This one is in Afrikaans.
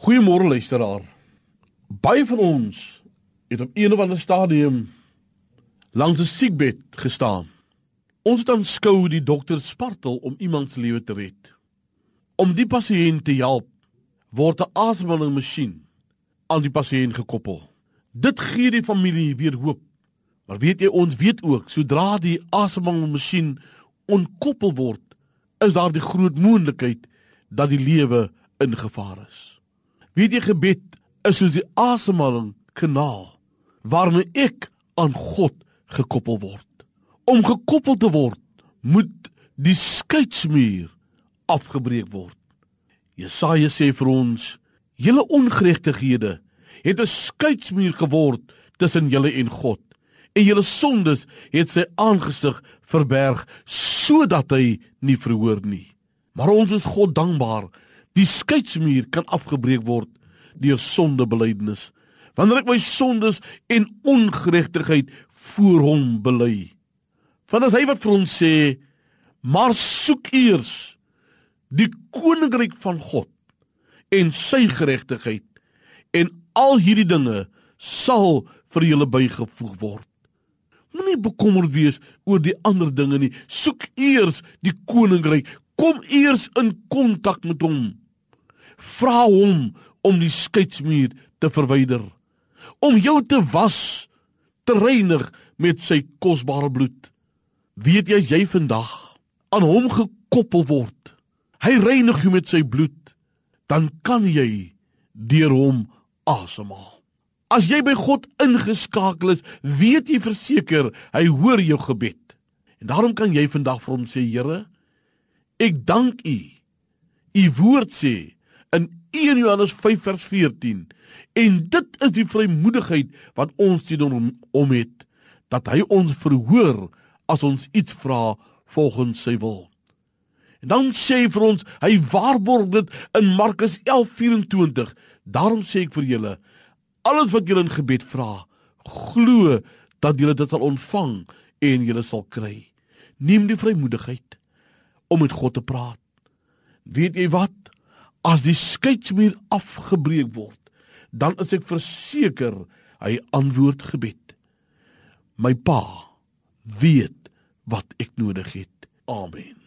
Goeiemôre luisteraar. Baie van ons het op een of ander stadium langs 'n siekbed gestaan. Ons het aanskou die dokter spartel om iemand se lewe te red. Om die pasiënt te help, word 'n asemhalingsmasjien aan die pasiënt gekoppel. Dit gee die familie weer hoop. Maar weet jy ons weet ook, sodra die asemhalingsmasjien onkoppel word, is daar die groot moontlikheid dat die lewe in gevaar is. Weet jy gebed is soos die asemhaling kanaal waarmee ek aan God gekoppel word. Om gekoppel te word, moet die skeidsmuur afgebreek word. Jesaja sê vir ons: "Julle ongeregtighede het 'n skeidsmuur geword tussen julle en God, en julle sondes het sy aangesig verberg sodat hy nie verhoor nie." Maar ons is God dankbaar. Die skeidsmuur kan afgebreek word deur sondebelydenis. Wanneer ek my sondes en ongeregtigheid voor hom bely. Want as hy wat vir ons sê, maar soek eers die koninkryk van God en sy geregtigheid en al hierdie dinge sal vir julle bygevoeg word. Moenie bekommerd wees oor die ander dinge nie. Soek eers die koninkryk. Kom eers in kontak met hom. Vra hom om die skeidsmuur te verwyder. Om jou te was, te reinig met sy kosbare bloed. Weet jy as jy vandag aan hom gekoppel word, Hy reinig jou met sy bloed, dan kan jy deur hom asemhaal. As jy by God ingeskakel is, weet jy verseker hy hoor jou gebed. En daarom kan jy vandag vir hom sê, Here, ek dank U. U woord sê in 1 Johannes 5 vers 14 en dit is die vrymoedigheid wat ons teenoor hom om het dat hy ons verhoor as ons iets vra volgens sy wil. En dan sê hy vir ons, hy waarborg dit in Markus 11:24. Daarom sê ek vir julle, alles wat julle in gebed vra, glo dat julle dit sal ontvang en julle sal kry. Neem die vrymoedigheid om met God te praat. Weet jy wat? As die skeidsmuur afgebreek word, dan is ek verseker hy antwoord gebed. My Pa weet wat ek nodig het. Amen.